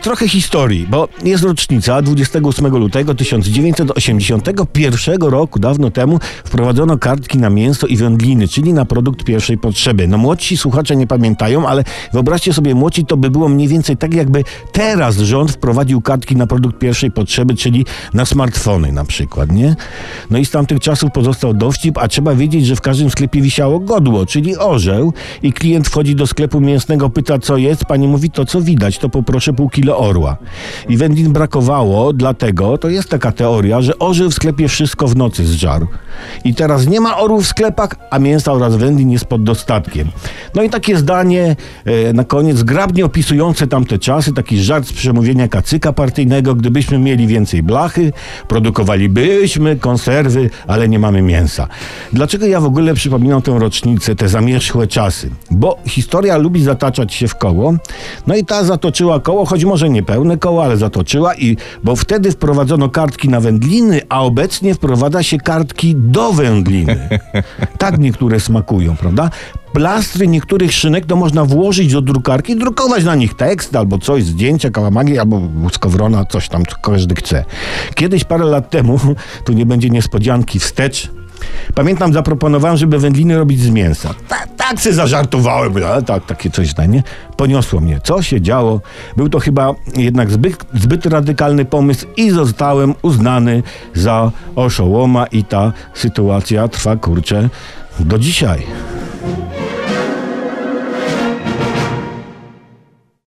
trochę historii, bo jest rocznica 28 lutego 1981 roku, dawno temu, wprowadzono kartki na mięso i wędliny, czyli na produkt pierwszej potrzeby. No młodsi słuchacze nie pamiętają, ale wyobraźcie sobie, młodsi to by było mniej więcej tak, jakby teraz rząd wprowadził kartki na produkt pierwszej potrzeby, czyli na smartfony na przykład, nie? No i z tamtych czasów pozostał dowcip, a trzeba wiedzieć, że w każdym sklepie wisiało godło, czyli orzeł i klient wchodzi do sklepu mięsnego, pyta co jest, pani mówi to co widać, to poproszę pół kilo orła. I wędlin brakowało, dlatego to jest taka teoria, że orzeł w sklepie wszystko w nocy zżarł. I teraz nie ma orłów w sklepach, a mięsa oraz wędlin jest pod dostatkiem. No i takie zdanie e, na koniec, zgrabnie opisujące tamte czasy, taki żart z przemówienia kacyka partyjnego, gdybyśmy mieli więcej blachy, produkowalibyśmy konserwy, ale nie mamy mięsa. Dlaczego ja w ogóle przypominam tę rocznicę, te zamierzchłe czasy? Bo historia lubi zataczać się w koło, no i ta zatoczyła koło, choć może nie pełne koło, ale zatoczyła i bo wtedy wprowadzono kartki na wędliny, a obecnie wprowadza się kartki do wędliny. Tak niektóre smakują, prawda? Plastry niektórych szynek to można włożyć do drukarki, drukować na nich tekst albo coś, zdjęcia, kałamagi albo skowrona, coś tam, co każdy chce. Kiedyś, parę lat temu, tu nie będzie niespodzianki, wstecz, Pamiętam, zaproponowałem, żeby wędliny robić z mięsa. Tak, tak się zażartowałem, ale tak, takie coś tam, nie? Poniosło mnie. Co się działo? Był to chyba jednak zbyt, zbyt radykalny pomysł i zostałem uznany za oszołoma i ta sytuacja trwa, kurczę, do dzisiaj.